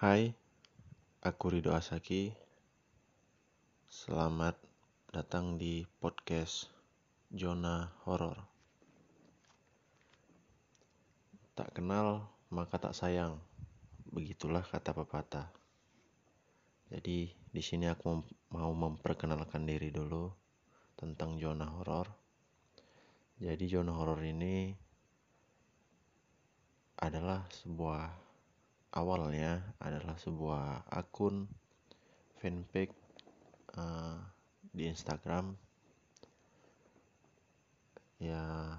Hai, aku Rido Asaki. Selamat datang di podcast Zona Horor. Tak kenal maka tak sayang. Begitulah kata pepatah. Jadi di sini aku mau memperkenalkan diri dulu tentang zona horor. Jadi zona horor ini adalah sebuah awalnya adalah sebuah akun fanpage uh, di Instagram ya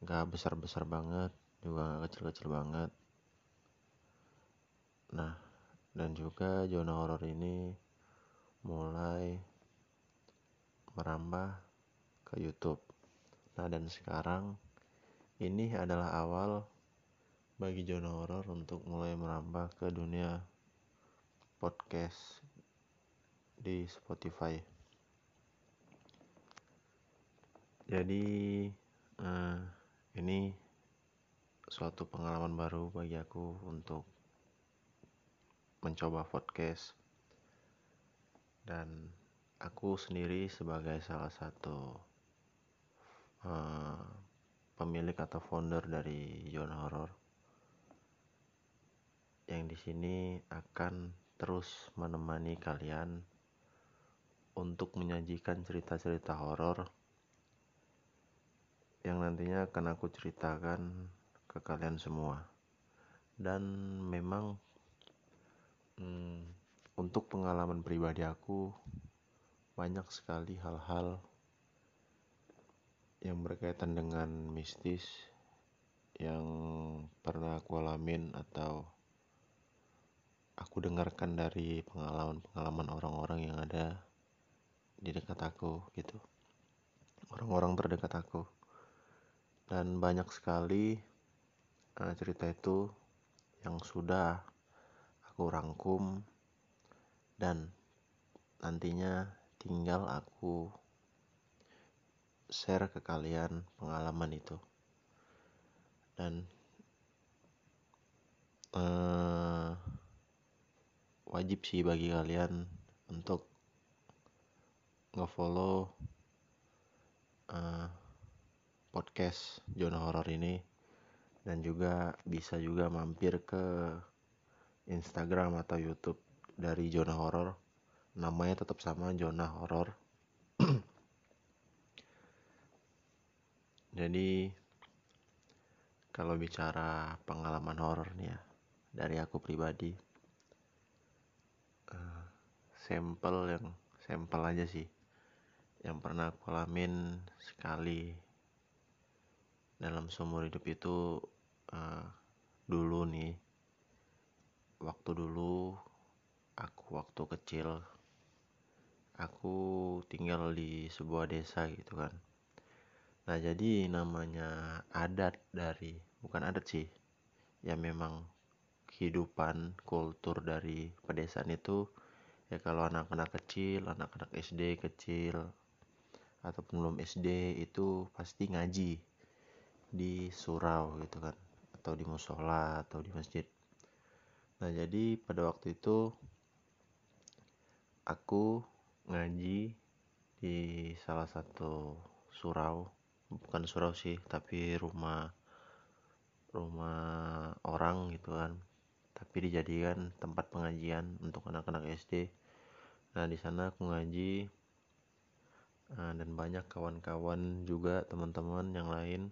nggak besar besar banget juga nggak kecil kecil banget. Nah dan juga zona horor ini mulai merambah ke YouTube. Nah dan sekarang ini adalah awal bagi zona horor untuk mulai merambah ke dunia podcast di Spotify. Jadi uh, ini suatu pengalaman baru bagi aku untuk mencoba podcast dan aku sendiri sebagai salah satu uh, pemilik atau founder dari zona horor yang di sini akan terus menemani kalian untuk menyajikan cerita-cerita horor yang nantinya akan aku ceritakan ke kalian semua. Dan memang hmm, untuk pengalaman pribadi aku banyak sekali hal-hal yang berkaitan dengan mistis yang pernah aku alamin atau aku dengarkan dari pengalaman-pengalaman orang-orang yang ada di dekat aku gitu. Orang-orang terdekat aku. Dan banyak sekali uh, cerita itu yang sudah aku rangkum dan nantinya tinggal aku share ke kalian pengalaman itu. Dan uh, wajib sih bagi kalian untuk ngefollow uh, podcast zona horor ini. Dan juga bisa juga mampir ke Instagram atau YouTube dari zona horor. Namanya tetap sama zona horor. Jadi kalau bicara pengalaman horor nih ya dari aku pribadi sampel yang sampel aja sih yang pernah aku alamin sekali dalam seumur hidup itu uh, dulu nih. Waktu dulu aku waktu kecil aku tinggal di sebuah desa gitu kan. Nah jadi namanya adat dari bukan adat sih ya memang kehidupan kultur dari pedesaan itu ya kalau anak-anak kecil anak-anak SD kecil ataupun belum SD itu pasti ngaji di surau gitu kan atau di musola atau di masjid. Nah jadi pada waktu itu aku ngaji di salah satu surau bukan surau sih tapi rumah rumah orang gitu kan tapi dijadikan tempat pengajian untuk anak-anak SD Nah di sana aku ngaji uh, dan banyak kawan-kawan juga teman-teman yang lain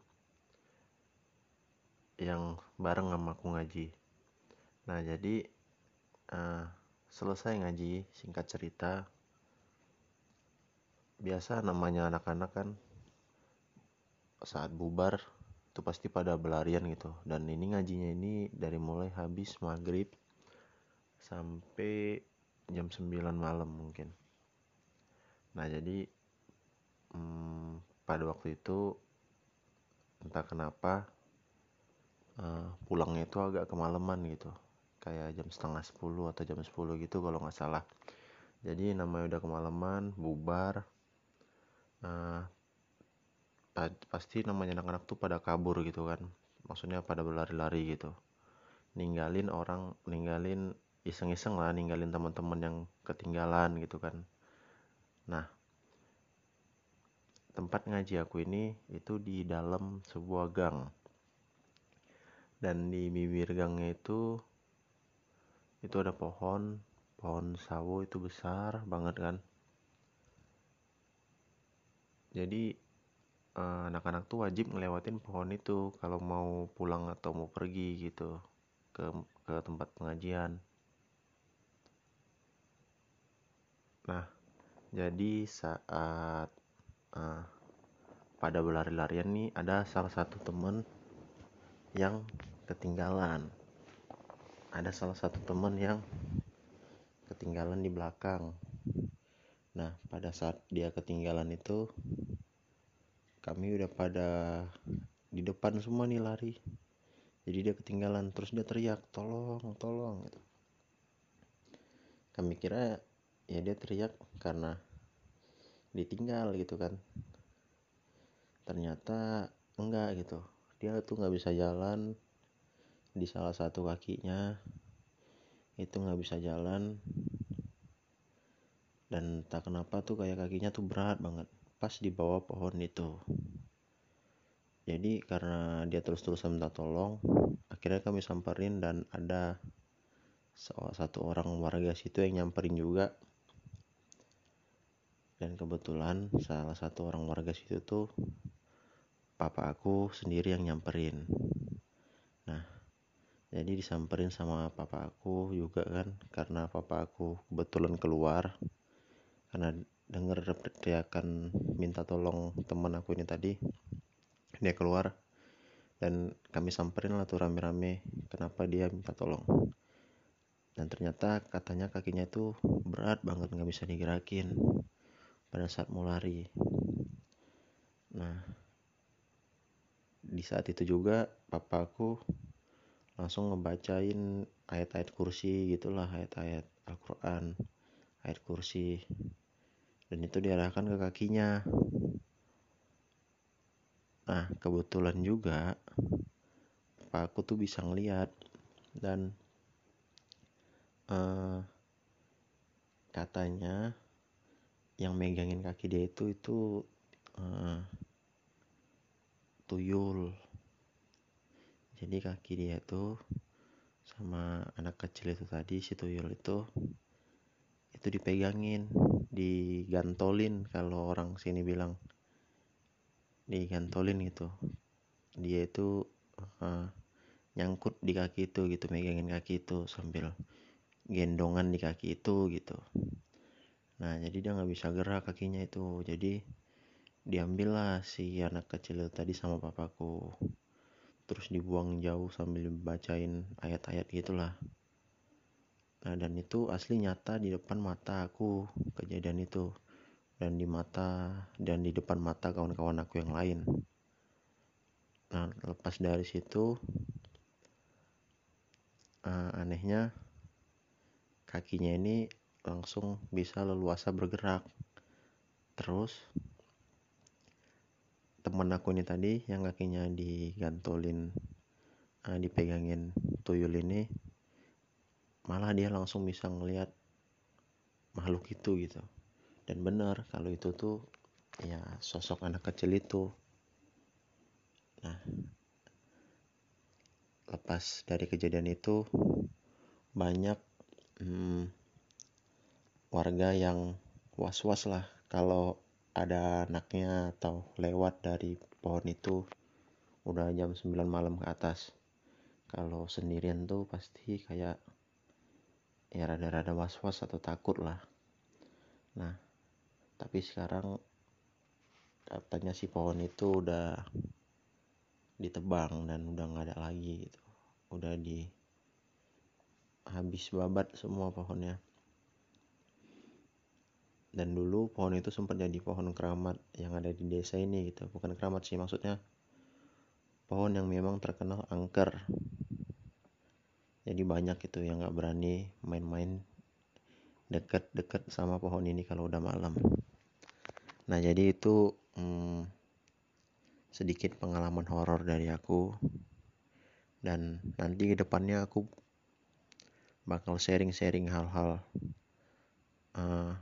yang bareng sama aku ngaji. Nah jadi uh, selesai ngaji singkat cerita biasa namanya anak-anak kan saat bubar itu pasti pada belarian gitu. Dan ini ngajinya ini dari mulai habis maghrib sampai jam 9 malam mungkin. Nah jadi hmm, pada waktu itu entah kenapa uh, pulangnya itu agak kemalaman gitu. Kayak jam setengah 10 atau jam 10 gitu kalau nggak salah. Jadi namanya udah kemalaman bubar uh, pasti namanya anak-anak tuh pada kabur gitu kan. Maksudnya pada berlari-lari gitu. Ninggalin orang ninggalin iseng-iseng lah ninggalin teman-teman yang ketinggalan gitu kan. Nah tempat ngaji aku ini itu di dalam sebuah gang. Dan di bibir gangnya itu itu ada pohon. Pohon sawo itu besar banget kan. Jadi anak-anak tuh wajib ngelewatin pohon itu kalau mau pulang atau mau pergi gitu ke ke tempat pengajian. Nah jadi saat uh, pada berlari-larian nih ada salah satu temen yang ketinggalan. Ada salah satu teman yang ketinggalan di belakang. Nah pada saat dia ketinggalan itu kami udah pada di depan semua nih lari. Jadi dia ketinggalan terus dia teriak tolong tolong gitu. Kami kira ya dia teriak karena ditinggal gitu kan. Ternyata enggak gitu. Dia tuh nggak bisa jalan di salah satu kakinya. Itu nggak bisa jalan. Dan tak kenapa tuh kayak kakinya tuh berat banget pas di bawah pohon itu. Jadi karena dia terus-terusan minta tolong akhirnya kami samperin dan ada salah satu orang warga situ yang nyamperin juga. Dan kebetulan salah satu orang warga situ tuh papa aku sendiri yang nyamperin. Nah jadi disamperin sama papa aku juga kan karena papa aku kebetulan keluar. Karena denger teriakan minta tolong teman aku ini tadi. Dia keluar dan kami samperin lah tuh rame-rame kenapa dia minta tolong. Dan ternyata katanya kakinya itu berat banget nggak bisa digerakin pada saat mau lari. Nah di saat itu juga papaku langsung ngebacain ayat-ayat kursi gitulah ayat-ayat Al-Quran ayat kursi dan itu diarahkan ke kakinya. Nah kebetulan juga papaku tuh bisa ngeliat dan uh, katanya yang megangin kaki dia itu itu uh, tuyul. Jadi kaki dia tuh sama anak kecil itu tadi si tuyul itu itu dipegangin digantolin kalau orang sini bilang. Digantolin gitu. Dia itu uh, nyangkut di kaki itu gitu megangin kaki itu sambil gendongan di kaki itu gitu. Nah jadi dia nggak bisa gerak kakinya itu. Jadi diambil lah si anak kecil tadi sama papaku. Terus dibuang jauh sambil bacain ayat-ayat gitulah nah dan itu asli nyata di depan mata aku kejadian itu. Dan di mata dan di depan mata kawan-kawan aku yang lain. Nah lepas dari situ uh, anehnya kakinya ini langsung bisa leluasa bergerak. Terus temen aku ini tadi yang kakinya digantolin uh, dipegangin tuyul ini malah dia langsung bisa ngelihat makhluk itu gitu. Dan benar kalau itu tuh ya sosok anak kecil itu. Nah lepas dari kejadian itu banyak hmm, warga yang was-was lah kalau ada anaknya atau lewat dari pohon itu. Udah jam 9 malam ke atas. Kalau sendirian tuh pasti kayak ya rada-rada was-was atau takut lah. Nah tapi sekarang katanya si pohon itu udah ditebang dan udah nggak ada lagi gitu. Udah di habis babat semua pohonnya. Dan dulu pohon itu sempat jadi pohon keramat yang ada di desa ini gitu. Bukan keramat sih maksudnya pohon yang memang terkenal angker jadi banyak itu yang nggak berani main-main deket-deket sama pohon ini kalau udah malam. Nah jadi itu hmm, sedikit pengalaman horor dari aku. Dan nanti ke depannya aku bakal sharing-sharing hal-hal uh,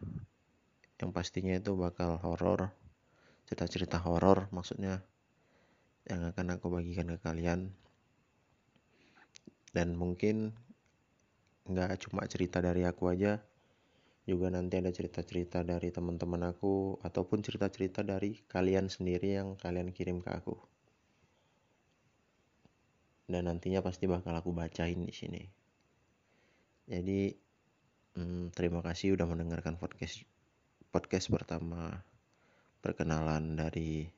yang pastinya itu bakal horor cerita-cerita horor maksudnya yang akan aku bagikan ke kalian dan mungkin nggak cuma cerita dari aku aja juga nanti ada cerita-cerita dari teman-teman aku ataupun cerita-cerita dari kalian sendiri yang kalian kirim ke aku. Dan nantinya pasti bakal aku bacain di sini. Jadi hmm, terima kasih udah mendengarkan podcast podcast pertama perkenalan dari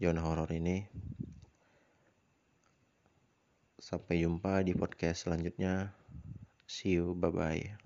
zona horor ini Sampai jumpa di podcast selanjutnya. See you, bye bye.